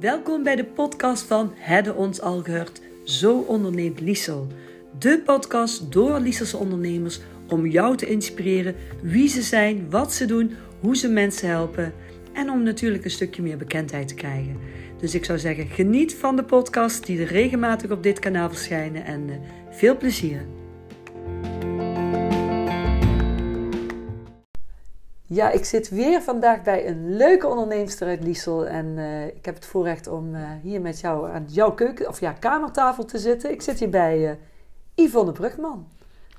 Welkom bij de podcast van Hedde ons al gehoord. Zo onderneemt Liesel. De podcast door Lieselse ondernemers om jou te inspireren wie ze zijn, wat ze doen, hoe ze mensen helpen en om natuurlijk een stukje meer bekendheid te krijgen. Dus ik zou zeggen, geniet van de podcast die er regelmatig op dit kanaal verschijnen en uh, veel plezier. Ja, ik zit weer vandaag bij een leuke onderneemster uit Liesel. En uh, ik heb het voorrecht om uh, hier met jou aan jouw keuken, of ja, kamertafel te zitten. Ik zit hier bij uh, Yvonne Brugman.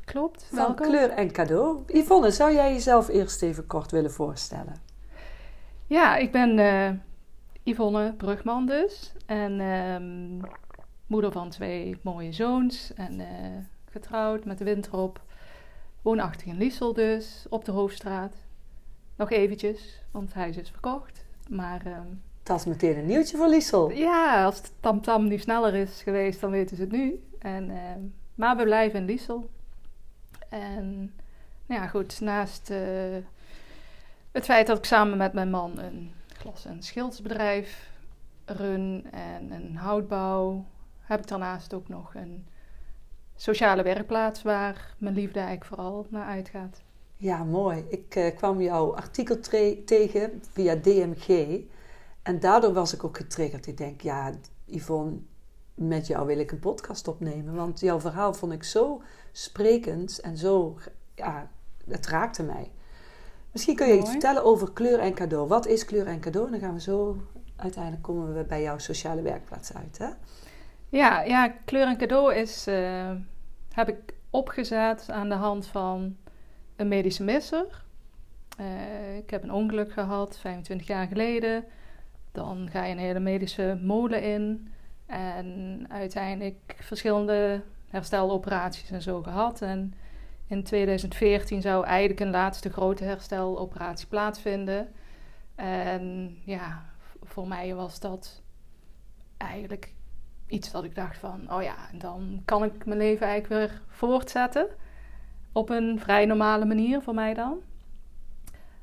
Klopt, Van welkom. Kleur en Cadeau. Yvonne, zou jij jezelf eerst even kort willen voorstellen? Ja, ik ben Yvonne Brugman dus. En um, moeder van twee mooie zoons. En getrouwd met de winter Woonachtig in Liesel dus, op de Hoofdstraat. Nog eventjes, want het huis is verkocht. Maar, um, dat is meteen een nieuwtje voor Liesel. Ja, als het tamtam nu sneller is geweest, dan weten ze het nu. En, uh, maar we blijven in Liesel. En nou ja, goed, naast uh, het feit dat ik samen met mijn man een glas- en schildersbedrijf run en een houtbouw, heb ik daarnaast ook nog een sociale werkplaats waar mijn liefde eigenlijk vooral naar uitgaat. Ja, mooi. Ik uh, kwam jouw artikel tegen via DMG. En daardoor was ik ook getriggerd. Ik denk, ja, Yvonne, met jou wil ik een podcast opnemen. Want jouw verhaal vond ik zo sprekend en zo, ja, het raakte mij. Misschien kun je mooi. iets vertellen over kleur en cadeau. Wat is kleur en cadeau? Dan gaan we zo, uiteindelijk komen we bij jouw sociale werkplaats uit, hè? Ja, ja kleur en cadeau is, uh, heb ik opgezet aan de hand van een medische misser. Uh, ik heb een ongeluk gehad, 25 jaar geleden. Dan ga je een hele medische molen in. En uiteindelijk verschillende hersteloperaties en zo gehad. En in 2014 zou eigenlijk een laatste grote hersteloperatie plaatsvinden. En ja, voor mij was dat eigenlijk iets dat ik dacht van... oh ja, dan kan ik mijn leven eigenlijk weer voortzetten op een vrij normale manier voor mij dan.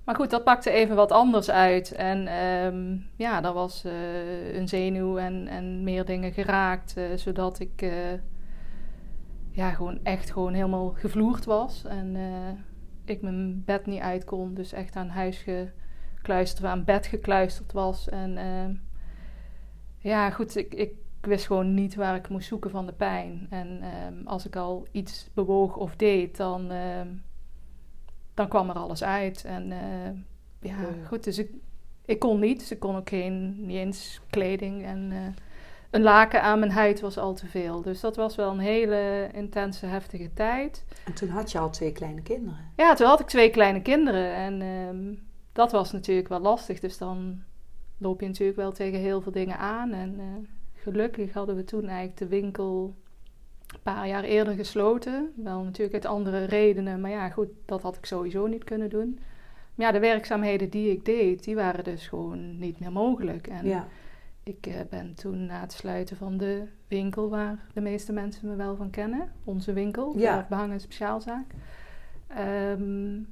Maar goed, dat pakte even wat anders uit. En um, ja, daar was uh, een zenuw en, en meer dingen geraakt. Uh, zodat ik uh, ja, gewoon echt gewoon helemaal gevloerd was. En ik mijn bed niet uit kon. Dus echt aan huis gekluisterd, aan bed gekluisterd was. En ehm, ja, goed, ik, ik ik wist gewoon niet waar ik moest zoeken van de pijn. En um, als ik al iets bewoog of deed, dan, uh, dan kwam er alles uit. En uh, ja, ja, goed, dus ik, ik kon niet. Dus ik kon ook geen, niet eens kleding. En uh, een laken aan mijn huid was al te veel. Dus dat was wel een hele intense, heftige tijd. En toen had je al twee kleine kinderen? Ja, toen had ik twee kleine kinderen. En um, dat was natuurlijk wel lastig. Dus dan loop je natuurlijk wel tegen heel veel dingen aan. En gelukkig hadden we toen eigenlijk de winkel een paar jaar eerder gesloten. Wel natuurlijk uit andere redenen, maar ja, goed, dat had ik sowieso niet kunnen doen. Maar ja, de werkzaamheden die ik deed, die waren dus gewoon niet meer mogelijk. En ja. ik uh, ben toen na het sluiten van de winkel, waar de meeste mensen me wel van kennen, onze winkel, ja. Behangen Speciaalzaak, um,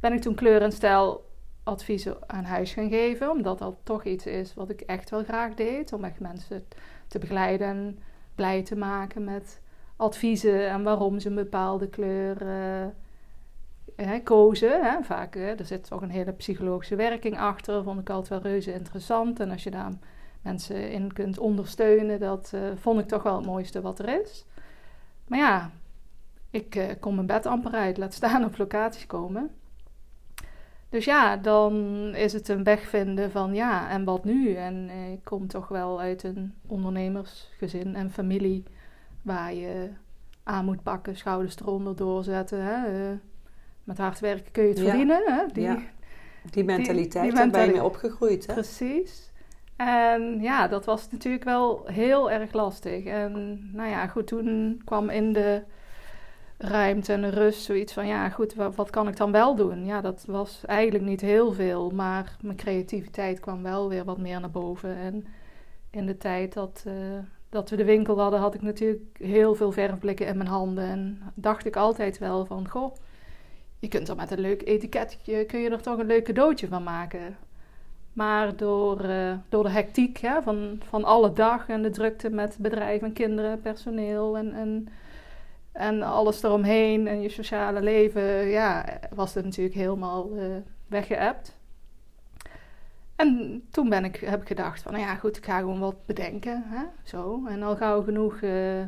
ben ik toen kleur en stijl adviezen aan huis gaan geven. Omdat dat toch iets is wat ik echt wel graag deed. Om echt mensen te begeleiden en blij te maken met adviezen en waarom ze een bepaalde kleur uh, hè, kozen. Hè. Vaak, hè, er zit toch een hele psychologische werking achter. Vond ik altijd wel reuze interessant. En als je daar mensen in kunt ondersteunen, dat uh, vond ik toch wel het mooiste wat er is. Maar ja, ik uh, kom mijn bed amper uit. Laat staan op locaties komen. Dus ja, dan is het een weg vinden van ja, en wat nu? En eh, ik kom toch wel uit een ondernemersgezin en familie waar je aan moet pakken, schouders eronder doorzetten. Hè? Uh, met hard werken kun je het Ja. verdienen. Hè? Die, Ja. Die mentaliteit, die daar ben je mentali- mee opgegroeid, hè? Precies. En ja, dat was natuurlijk wel heel erg lastig. En nou ja, goed, toen kwam in de ruimte en rust zoiets van... ja, goed, wat, kan ik dan wel doen? Ja, dat was eigenlijk niet heel veel, maar mijn creativiteit kwam wel weer wat meer naar boven. En in de tijd dat, eh, dat we de winkel hadden, had ik natuurlijk heel veel verfblikken in mijn handen. En dacht ik altijd wel van, goh, je kunt er met een leuk etiketje, kun je er toch een leuk cadeautje van maken. Maar door, uh, door de hectiek hè, van, van alle dag en de drukte met bedrijven en kinderen, personeel en, en, en alles eromheen en je sociale leven, ja, was het natuurlijk helemaal uh, weggeëpt. En toen ben ik, heb ik gedacht van, nou ja goed, ik ga gewoon wat bedenken. Hè? Zo. En al gauw genoeg uh,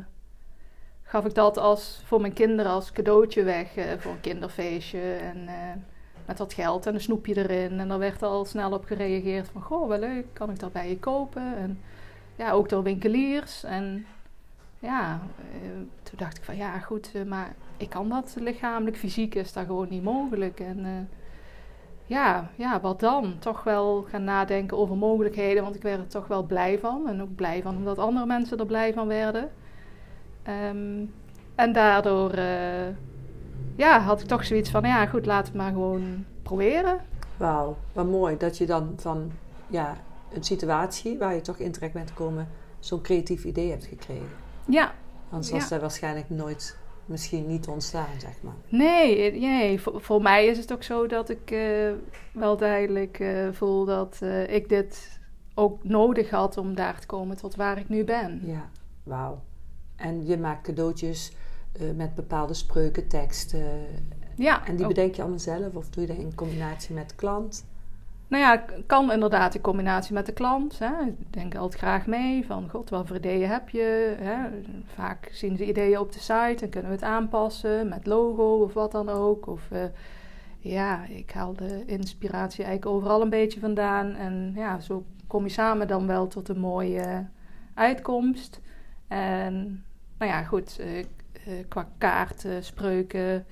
gaf ik dat als, voor mijn kinderen als cadeautje weg uh, voor een kinderfeestje. En met wat geld en een snoepje erin. En daar werd al snel op gereageerd van, goh, wel leuk, kan ik dat bij je kopen? En ja, ook door winkeliers. En ja, toen dacht ik van, ja goed, maar ik kan dat lichamelijk, fysiek is dat gewoon niet mogelijk. En ja, ja, wat dan? Toch wel gaan nadenken over mogelijkheden, want ik werd er toch wel blij van. En ook blij van omdat andere mensen er blij van werden. Um, en daardoor ja, had ik toch zoiets van, ja goed, laat het maar gewoon proberen. Wauw, wat mooi dat je dan van ja, een situatie waar je toch in terecht bent gekomen, zo'n creatief idee hebt gekregen. Ja. Anders was ja. dat waarschijnlijk nooit misschien niet ontstaan, zeg maar. Nee, nee voor, voor mij is het ook zo dat ik uh, wel duidelijk uh, voel dat uh, ik dit ook nodig had om daar te komen tot waar ik nu ben. Ja, wauw. En je maakt cadeautjes met bepaalde spreuken, teksten. Ja. En die bedenk je allemaal zelf of doe je dat in combinatie met klant? Nou ja, kan inderdaad in combinatie met de klant. Hè. Denk altijd graag mee van, god, wat voor ideeën heb je? Hè. Vaak zien ze ideeën op de site en kunnen we het aanpassen met logo of wat dan ook. Of uh, ja, ik haal de inspiratie eigenlijk overal een beetje vandaan. En ja, zo kom je samen dan wel tot een mooie uitkomst. En nou ja, goed, uh, uh, qua kaarten, spreuken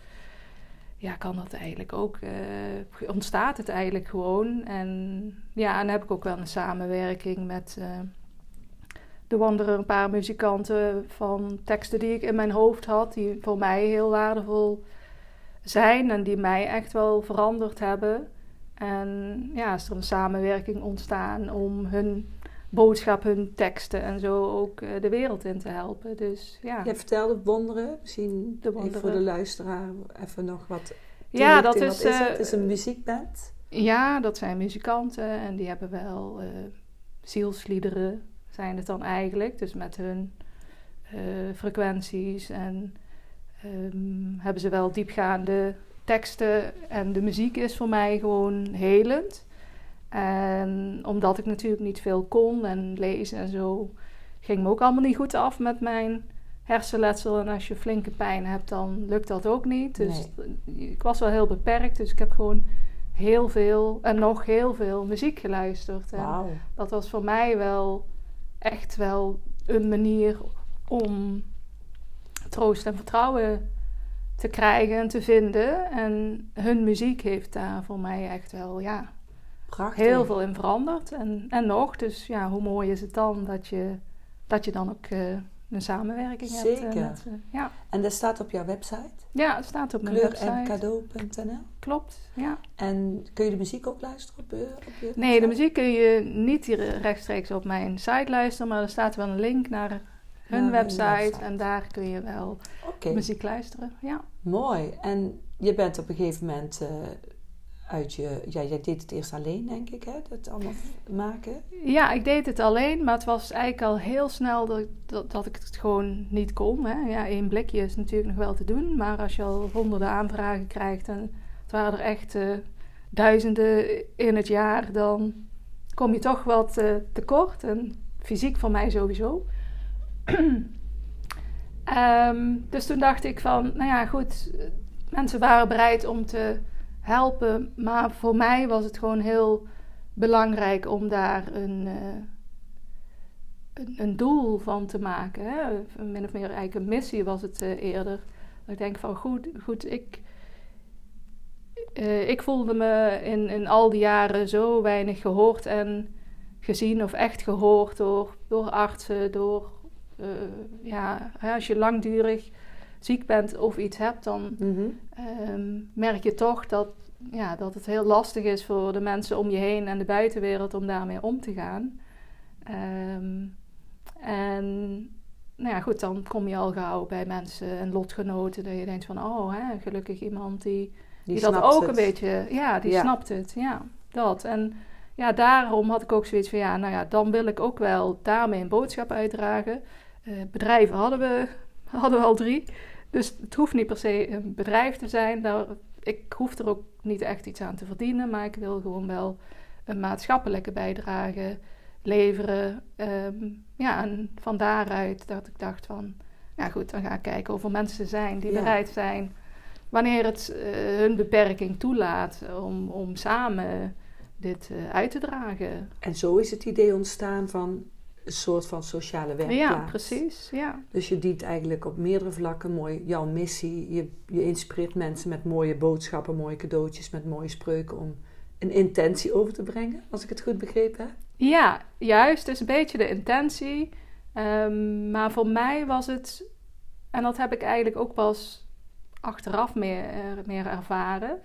ja, kan dat eigenlijk ook, uh, ontstaat het eigenlijk gewoon. En ja, en heb ik ook wel een samenwerking met uh, de Wanderer, een paar muzikanten van teksten die ik in mijn hoofd had, die voor mij heel waardevol zijn en die mij echt wel veranderd hebben. En ja, is er een samenwerking ontstaan om hun boodschap, hun teksten en zo ook uh, de wereld in te helpen. Dus ja. Je vertelde wonderen, misschien de wonderen. voor de luisteraar even nog wat. Ja, dat is, is het? het is een muziekband. Ja, dat zijn muzikanten en die hebben wel uh, zielsliederen, zijn het dan eigenlijk. Dus met hun frequenties en um, hebben ze wel diepgaande teksten. En de muziek is voor mij gewoon helend. En omdat ik natuurlijk niet veel kon en lezen en zo, ging me ook allemaal niet goed af met mijn hersenletsel. En als je flinke pijn hebt, dan lukt dat ook niet. Dus ik was wel heel beperkt. Dus ik heb gewoon heel veel en nog heel veel muziek geluisterd. En dat was voor mij wel echt wel een manier om troost en vertrouwen te krijgen en te vinden. En hun muziek heeft daar voor mij echt wel, ja, Prachtig. heel veel in veranderd. En, en nog, dus ja, hoe mooi is het dan dat je, dat je dan ook uh, een samenwerking Zeker. hebt. Zeker. Uh, ja. En dat staat op jouw website? Ja, het staat op mijn website. Kleurencadeau.nl Klopt, ja. En kun je de muziek ook luisteren op, op je Nee, de muziek kun je niet hier rechtstreeks op mijn site luisteren, maar er staat wel een link naar hun Naar website, website. en daar kun je wel muziek luisteren. Ja. mooi. En je bent op een gegeven moment uit je... Ja, jij deed het eerst alleen, denk ik, hè? Dat allemaal maken. Ja, ik deed het alleen, maar het was eigenlijk al heel snel dat, dat, dat ik het gewoon niet kon. Hè. Ja, één blikje is natuurlijk nog wel te doen, maar als je al honderden aanvragen krijgt en het waren er echt uh, duizenden in het jaar, dan kom je toch wat uh, tekort. En fysiek voor mij sowieso. um, dus toen dacht ik van, nou ja, goed, mensen waren bereid om te helpen. Maar voor mij was het gewoon heel belangrijk om daar een, uh, een, een, doel van te maken. Hè? Min of meer eigenlijk een missie was het uh, eerder. Dat ik denk van goed, goed ik, uh, ik voelde me in, in al die jaren zo weinig gehoord en gezien of echt gehoord door, door artsen, door ja, als je langdurig ziek bent of iets hebt, dan mm-hmm. um, merk je toch dat, ja, dat het heel lastig is voor de mensen om je heen en de buitenwereld om daarmee om te gaan. Um, en nou ja, goed, dan kom je al gauw bij mensen en lotgenoten dat je denkt van, oh, hè, gelukkig iemand die, die, Die dat ook het. een beetje, ja, die Ja. snapt het, ja, dat. En ja, daarom had ik ook zoiets van, ja, nou ja, dan wil ik ook wel daarmee een boodschap uitdragen. Uh, bedrijven hadden we, hadden we al drie. Dus het hoeft niet per se een bedrijf te zijn. Daar, ik hoef er ook niet echt iets aan te verdienen, maar ik wil gewoon wel een maatschappelijke bijdrage leveren. Ehm, ja, en van daaruit dat ik dacht van, ja goed, dan ga ik kijken of er mensen zijn die bereid zijn, wanneer het uh, hun beperking toelaat, om, om samen dit uh, uit te dragen. En zo is het idee ontstaan van een soort van sociale werkplaats. Ja, precies. Ja. Dus je dient eigenlijk op meerdere vlakken mooi jouw missie. Je, je inspireert mensen met mooie boodschappen, mooie cadeautjes, met mooie spreuken om een intentie over te brengen, als ik het goed begrepen heb. Ja, juist. Dus een beetje de intentie. Um, maar voor mij was het, en dat heb ik eigenlijk ook pas achteraf meer, meer ervaren,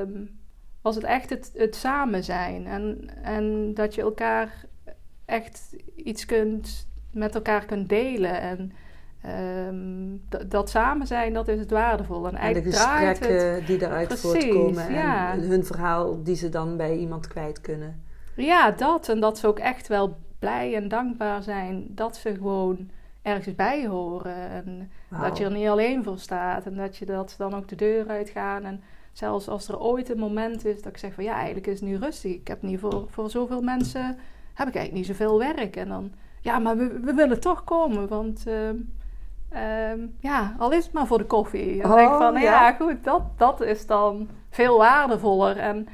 um, was het echt het, het samen zijn. En, en dat je elkaar echt iets kunt, met elkaar kunt delen. En um, dat samen zijn, dat is het waardevol. En, en de gesprekken die Precies, voortkomen. En hun verhaal die ze dan bij iemand kwijt kunnen. Ja, dat. En dat ze ook echt wel blij en dankbaar zijn dat ze gewoon ergens bij horen. En dat je er niet alleen voor staat. En dat je dat dan ook de deur uitgaan. En zelfs als er ooit een moment is dat ik zeg van ja, eigenlijk is het nu rustig. Ik heb niet voor, voor zoveel mensen, heb ik eigenlijk niet zoveel werk. En dan, ja, maar we, we willen toch komen. Want uh, ja, al is het maar voor de koffie. En oh, denk van, ja. ja, goed, dat, dat is dan veel waardevoller. En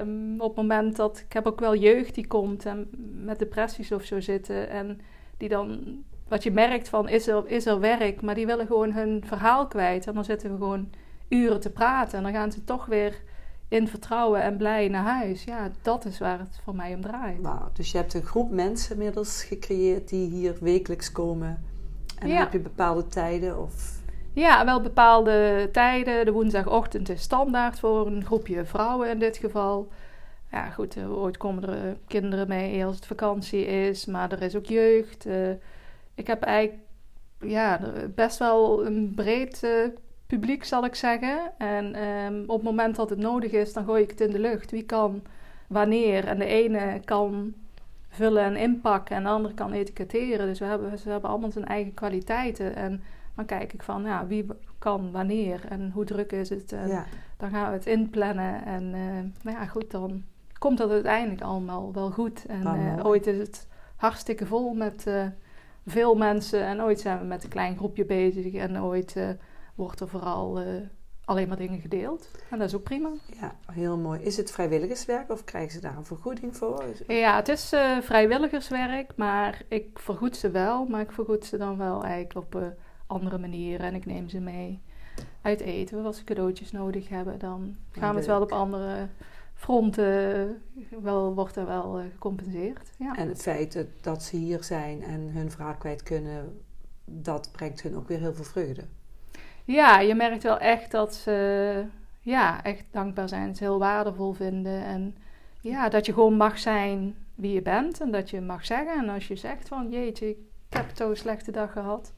Um, op het moment dat ik heb ook wel jeugd die komt en met depressies of zo zitten en die dan wat je merkt van is er, is er werk, maar die willen gewoon hun verhaal kwijt en dan zitten we gewoon uren te praten en dan gaan ze toch weer in vertrouwen en blij naar huis. Ja, dat is waar het voor mij om draait. Wauw, dus je hebt een groep mensen inmiddels gecreëerd die hier wekelijks komen. En dan heb je bepaalde tijden of ja, wel bepaalde tijden. De woensdagochtend is standaard voor een groepje vrouwen in dit geval. Ja, goed, uh, ooit komen er uh, kinderen mee als het vakantie is, maar er is ook jeugd. Uh, ik heb eigenlijk ja, best wel een breed publiek, zal ik zeggen. En um, op het moment dat het nodig is, dan gooi ik het in de lucht. Wie kan wanneer? En de ene kan vullen en inpakken en de andere kan etiketteren. Dus we hebben, ze hebben allemaal zijn eigen kwaliteiten. En dan kijk ik van, ja, wie kan wanneer en hoe druk is het. En Dan gaan we het inplannen. En uh, nou ja, goed, dan komt dat uiteindelijk allemaal wel goed. En uh, ooit is het hartstikke vol met uh, veel mensen. En ooit zijn we met een klein groepje bezig. En ooit wordt er vooral alleen maar dingen gedeeld. En dat is ook prima. Ja, heel mooi. Is het vrijwilligerswerk of krijgen ze daar een vergoeding voor? Ja, het is vrijwilligerswerk, maar ik vergoed ze wel. Maar ik vergoed ze dan wel eigenlijk op andere manieren. En ik neem ze mee uit eten. Als ze cadeautjes nodig hebben, dan gaan we het wel op andere fronten. Wel, wordt er wel gecompenseerd. Ja. En het feit dat ze hier zijn en hun verhaal kwijt kunnen, dat brengt hun ook weer heel veel vreugde. Ja, je merkt wel echt dat ze ja, echt dankbaar zijn. Ze heel waardevol vinden. En ja, dat je gewoon mag zijn wie je bent. En dat je mag zeggen. En als je zegt van jeetje, ik heb zo'n slechte dag gehad.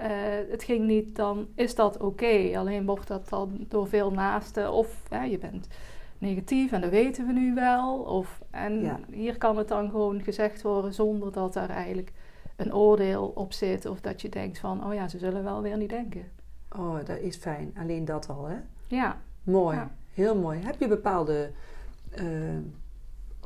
Uh, het ging niet, dan is dat oké. Alleen wordt dat dan door veel naasten. Of ja, je bent negatief en dat weten we nu wel. Of, en hier kan het dan gewoon gezegd worden zonder dat er eigenlijk een oordeel op zit. Of dat je denkt van, oh ja, ze zullen wel weer niet denken. Oh, dat is fijn. Alleen dat al, hè? Ja. Mooi. Heel mooi. Heb je bepaalde uh,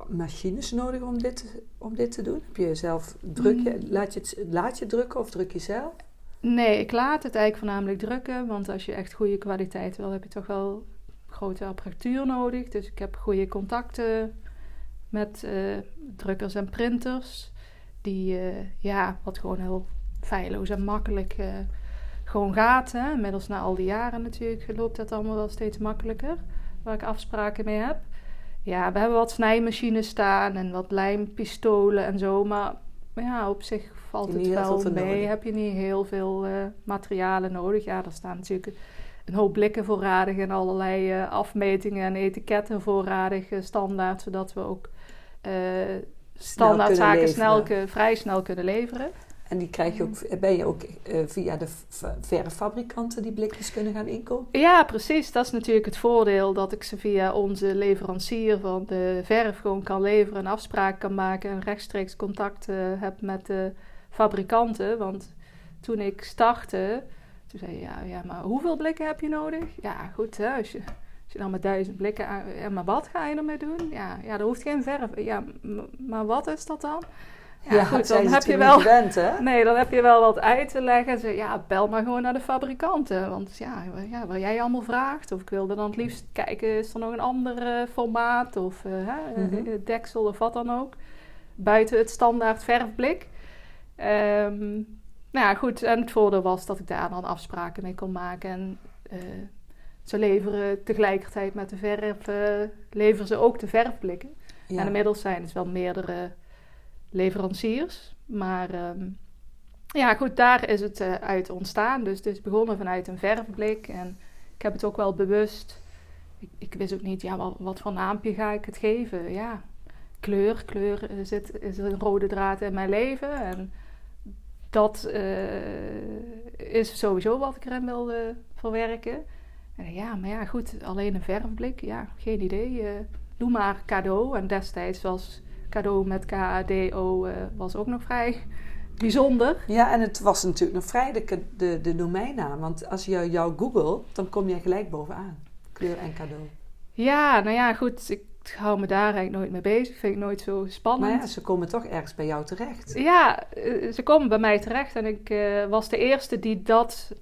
machines nodig om dit, om dit te doen? Heb je zelf druk je, mm. laat, je het, laat je drukken of druk je zelf? Nee, ik laat het eigenlijk voornamelijk drukken. Want als je echt goede kwaliteit wil, heb je toch wel grote apparatuur nodig. Dus ik heb goede contacten met uh, drukkers en printers. Die, uh, ja, wat gewoon heel feilloos en makkelijk gewoon gaat. Hè. Inmiddels na al die jaren natuurlijk loopt dat allemaal wel steeds makkelijker. Waar ik afspraken mee heb. Ja, we hebben wat snijmachines staan en wat lijmpistolen en zo. Maar ja, op zich valt het wel mee. Heb je niet heel veel uh, materialen nodig. Ja, er staan natuurlijk een hoop blikken voorradig en allerlei uh, afmetingen en etiketten voorradig uh, standaard, zodat we ook standaardzaken snel, vrij snel kunnen leveren. En die krijg je ook, ben je ook eh, via de verffabrikanten die blikjes kunnen gaan inkopen? Ja, precies. Dat is natuurlijk het voordeel dat ik ze via onze leverancier van de verf gewoon kan leveren, een afspraak kan maken en rechtstreeks contact eh, heb met de fabrikanten. Want toen ik startte, toen zei je, ja, ja, maar hoeveel blikken heb je nodig? Ja, goed, hè, als je, als je dan met duizend blikken, aan- maar wat ga je ermee doen? Ja, ja, er hoeft geen verf. Ja, maar wat is dat dan? Ja, goed, dan heb je wel... hè? Nee, dan heb je wel wat uit te leggen. Ze, ja, bel maar gewoon naar de fabrikanten. Want ja, ja, wat jij allemaal vraagt. Of ik wilde dan het liefst kijken, is er nog een ander eh, formaat? Of eh, hè, eh, Mhm. deksel of wat dan ook. Buiten het standaard verfblik. Ehm, nou ja, goed. En het voordeel was dat ik daar dan afspraken mee kon maken. En ze leveren tegelijkertijd met de verf, leveren ze ook de verfblikken. Ja. En inmiddels zijn het wel meerdere leveranciers. Maar ehm, ja, goed, daar is het eh, uit ontstaan. Dus het is begonnen vanuit een verfblik. En ik heb het ook wel bewust. Ik, ik wist ook niet, ja, wat, voor naampje ga ik het geven? Ja, kleur. Kleur eh, zit, is een rode draad in mijn leven. En dat eh, is sowieso wat ik erin wilde verwerken. En ja, maar ja, goed, alleen een verfblik. Ja, geen idee. eh, doe maar cadeau. En destijds was cadeau met K-A-D-O eh, was ook nog vrij bijzonder. Ja, en het was natuurlijk nog vrij de, de, de domeinnaam. Want als je jou googelt, dan kom je gelijk bovenaan. Kleur en cadeau. Ja, nou ja, goed. Ik hou me daar eigenlijk nooit mee bezig. Vind ik nooit zo Maar spannend. ja, ze komen toch ergens bij jou terecht. Ja, eh, ze komen bij mij terecht en ik eh, was de eerste die dat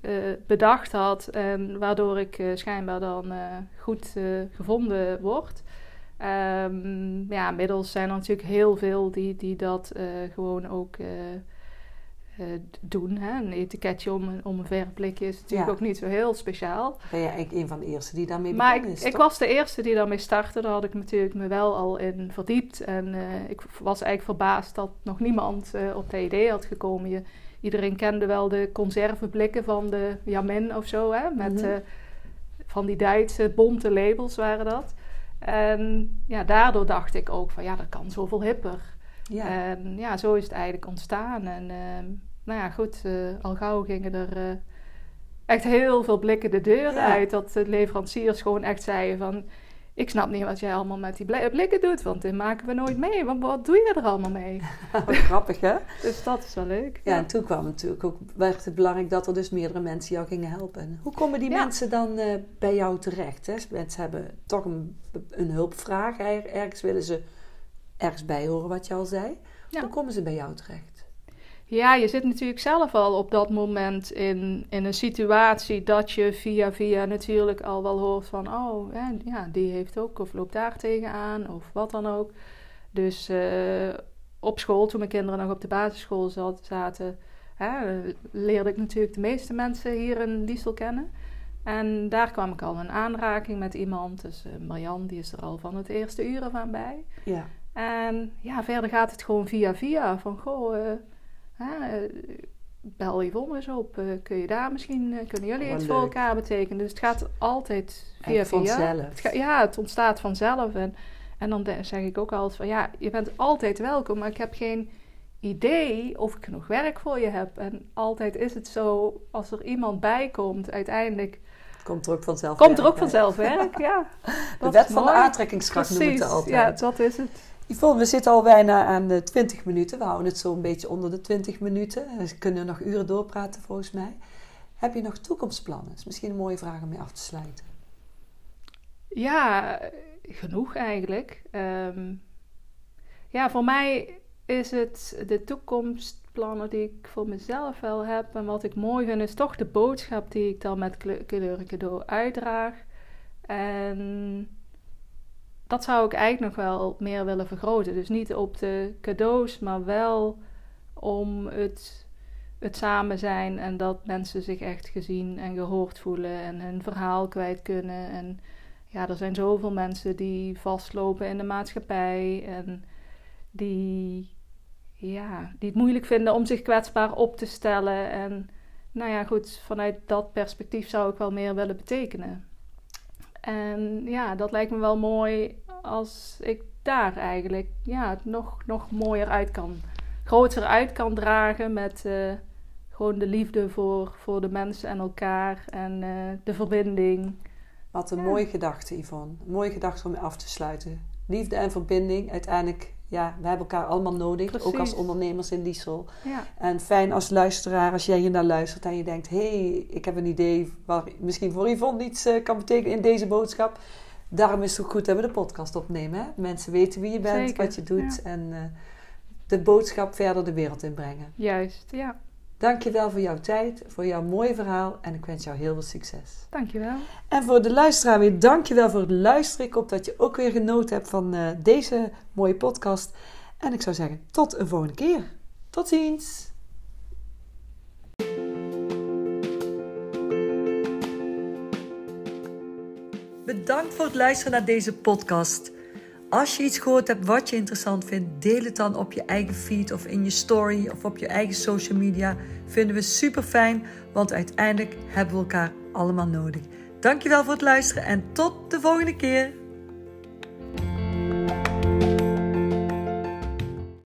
bedacht had. En waardoor ik schijnbaar dan goed gevonden word. Ehm, ja, inmiddels zijn er natuurlijk heel veel die, die dat eh, gewoon ook eh, eh, doen. Hè? Een etiketje om, een- om een verfblikje is natuurlijk Ja. ook niet zo heel speciaal. Ben je eigenlijk een van de eerste die daarmee Maar ik, is, ik was de eerste die daarmee startte. Daar had ik natuurlijk me wel al in verdiept. En ik was eigenlijk verbaasd dat nog niemand op dat idee had gekomen. Je, iedereen kende wel de conserveblikken van de Jamin of zo. Hè? Met Mhm. van die Duitse bonte labels waren dat. En ja, daardoor dacht ik ook van ja, dat kan zoveel hipper. Ja. En ja, zo is het eigenlijk ontstaan. En ehm, nou ja, goed, eh, al gauw gingen er eh, echt heel veel blikken de deur Ja. uit. Dat de leveranciers gewoon echt zeiden van... Ik snap niet wat jij allemaal met die bli- blikken doet, want dit maken we nooit mee. Want wat doe je er allemaal mee? Grappig, hè? Dus dat is wel leuk. Ja, en toen kwam natuurlijk ook, werd het belangrijk dat er dus meerdere mensen jou gingen helpen. Hoe komen die Ja. mensen dan eh, bij jou terecht? Hè? Mensen hebben toch een, een hulpvraag. Er- Ergens willen ze ergens bij horen wat je al zei. Ja. Hoe komen ze bij jou terecht? Ja, je zit natuurlijk zelf al op dat moment in, in een situatie dat je via via natuurlijk al wel hoort van, oh ja, ja, die heeft ook of loopt daar tegenaan of wat dan ook. Dus eh, op school, toen mijn kinderen nog op de basisschool zat, zaten, hè, leerde ik natuurlijk de meeste mensen hier in Liesel kennen. En daar kwam ik al in aanraking met iemand. Dus eh, Marjan, die is er al van het eerste uur aan bij. Ja. En ja, verder gaat het gewoon via via. Van, goh, eh, hè, eh, bel Yvonne eens op. eh, kun je daar misschien, eh, kunnen jullie Oh, iets leuk. voor elkaar betekenen? Dus het gaat altijd via vanzelf. Het ga- ja, het ontstaat vanzelf. En, en dan de- zeg ik ook altijd van, ja, je bent altijd welkom. Maar ik heb geen idee of ik genoeg werk voor je heb. En altijd is het zo, als er iemand bij komt, uiteindelijk Komt er ook vanzelf komt er ook vanzelf werk. Ja, De wet van de aantrekkingskracht noemen we het Precies, altijd. ja, dat is het. Yvonne, we zitten al bijna aan de 20 minuten. We houden het zo een beetje onder de 20 minuten. We kunnen nog uren doorpraten volgens mij. Heb je nog toekomstplannen? Is misschien een mooie vraag om mee af te sluiten. Ja, genoeg eigenlijk. Ehm, ja, voor mij is het de toekomstplannen die ik voor mezelf wel heb. En wat ik mooi vind, is toch de boodschap die ik dan met kleur- kleuren cadeau uitdraag. En dat zou ik eigenlijk nog wel meer willen vergroten. Dus niet op de cadeaus, maar wel om het, het samen zijn. En dat mensen zich echt gezien en gehoord voelen en hun verhaal kwijt kunnen. En ja, er zijn zoveel mensen die vastlopen in de maatschappij en die, ja, die het moeilijk vinden om zich kwetsbaar op te stellen. En nou ja, goed, vanuit dat perspectief zou ik wel meer willen betekenen. En ja, dat lijkt me wel mooi als ik daar eigenlijk ja, het nog, nog mooier uit kan groter uit kan dragen met eh, gewoon de liefde voor, voor de mensen en elkaar en eh, de verbinding. Wat een Ja. mooie gedachte, Yvonne. Een mooie gedachte om mee af te sluiten. Liefde en verbinding. Uiteindelijk, ja, we hebben elkaar allemaal nodig. Ook als ondernemers in Diesel. Ja, En fijn als luisteraar, als jij hier naar luistert en je denkt... hé, hey, ik heb een idee waar misschien voor Yvonne iets eh, kan betekenen in deze boodschap. Daarom is het ook goed dat we de podcast opnemen. Hè? Mensen weten wie je bent, Zeker, wat je doet. ja. En eh, de boodschap verder de wereld inbrengen. juist. Ja, Dankjewel voor jouw tijd, voor jouw mooie verhaal. En ik wens jou heel veel succes. dankjewel. En voor de luisteraar weer, dankjewel voor het luisteren. Ik hoop dat je ook weer genoten hebt van eh, deze mooie podcast. En ik zou zeggen, tot een volgende keer. Tot ziens! Bedankt voor het luisteren naar deze podcast. Als je iets gehoord hebt wat je interessant vindt, deel het dan op je eigen feed of in je story of op je eigen social media. Vinden we super fijn, want uiteindelijk hebben we elkaar allemaal nodig. Dankjewel voor het luisteren en tot de volgende keer.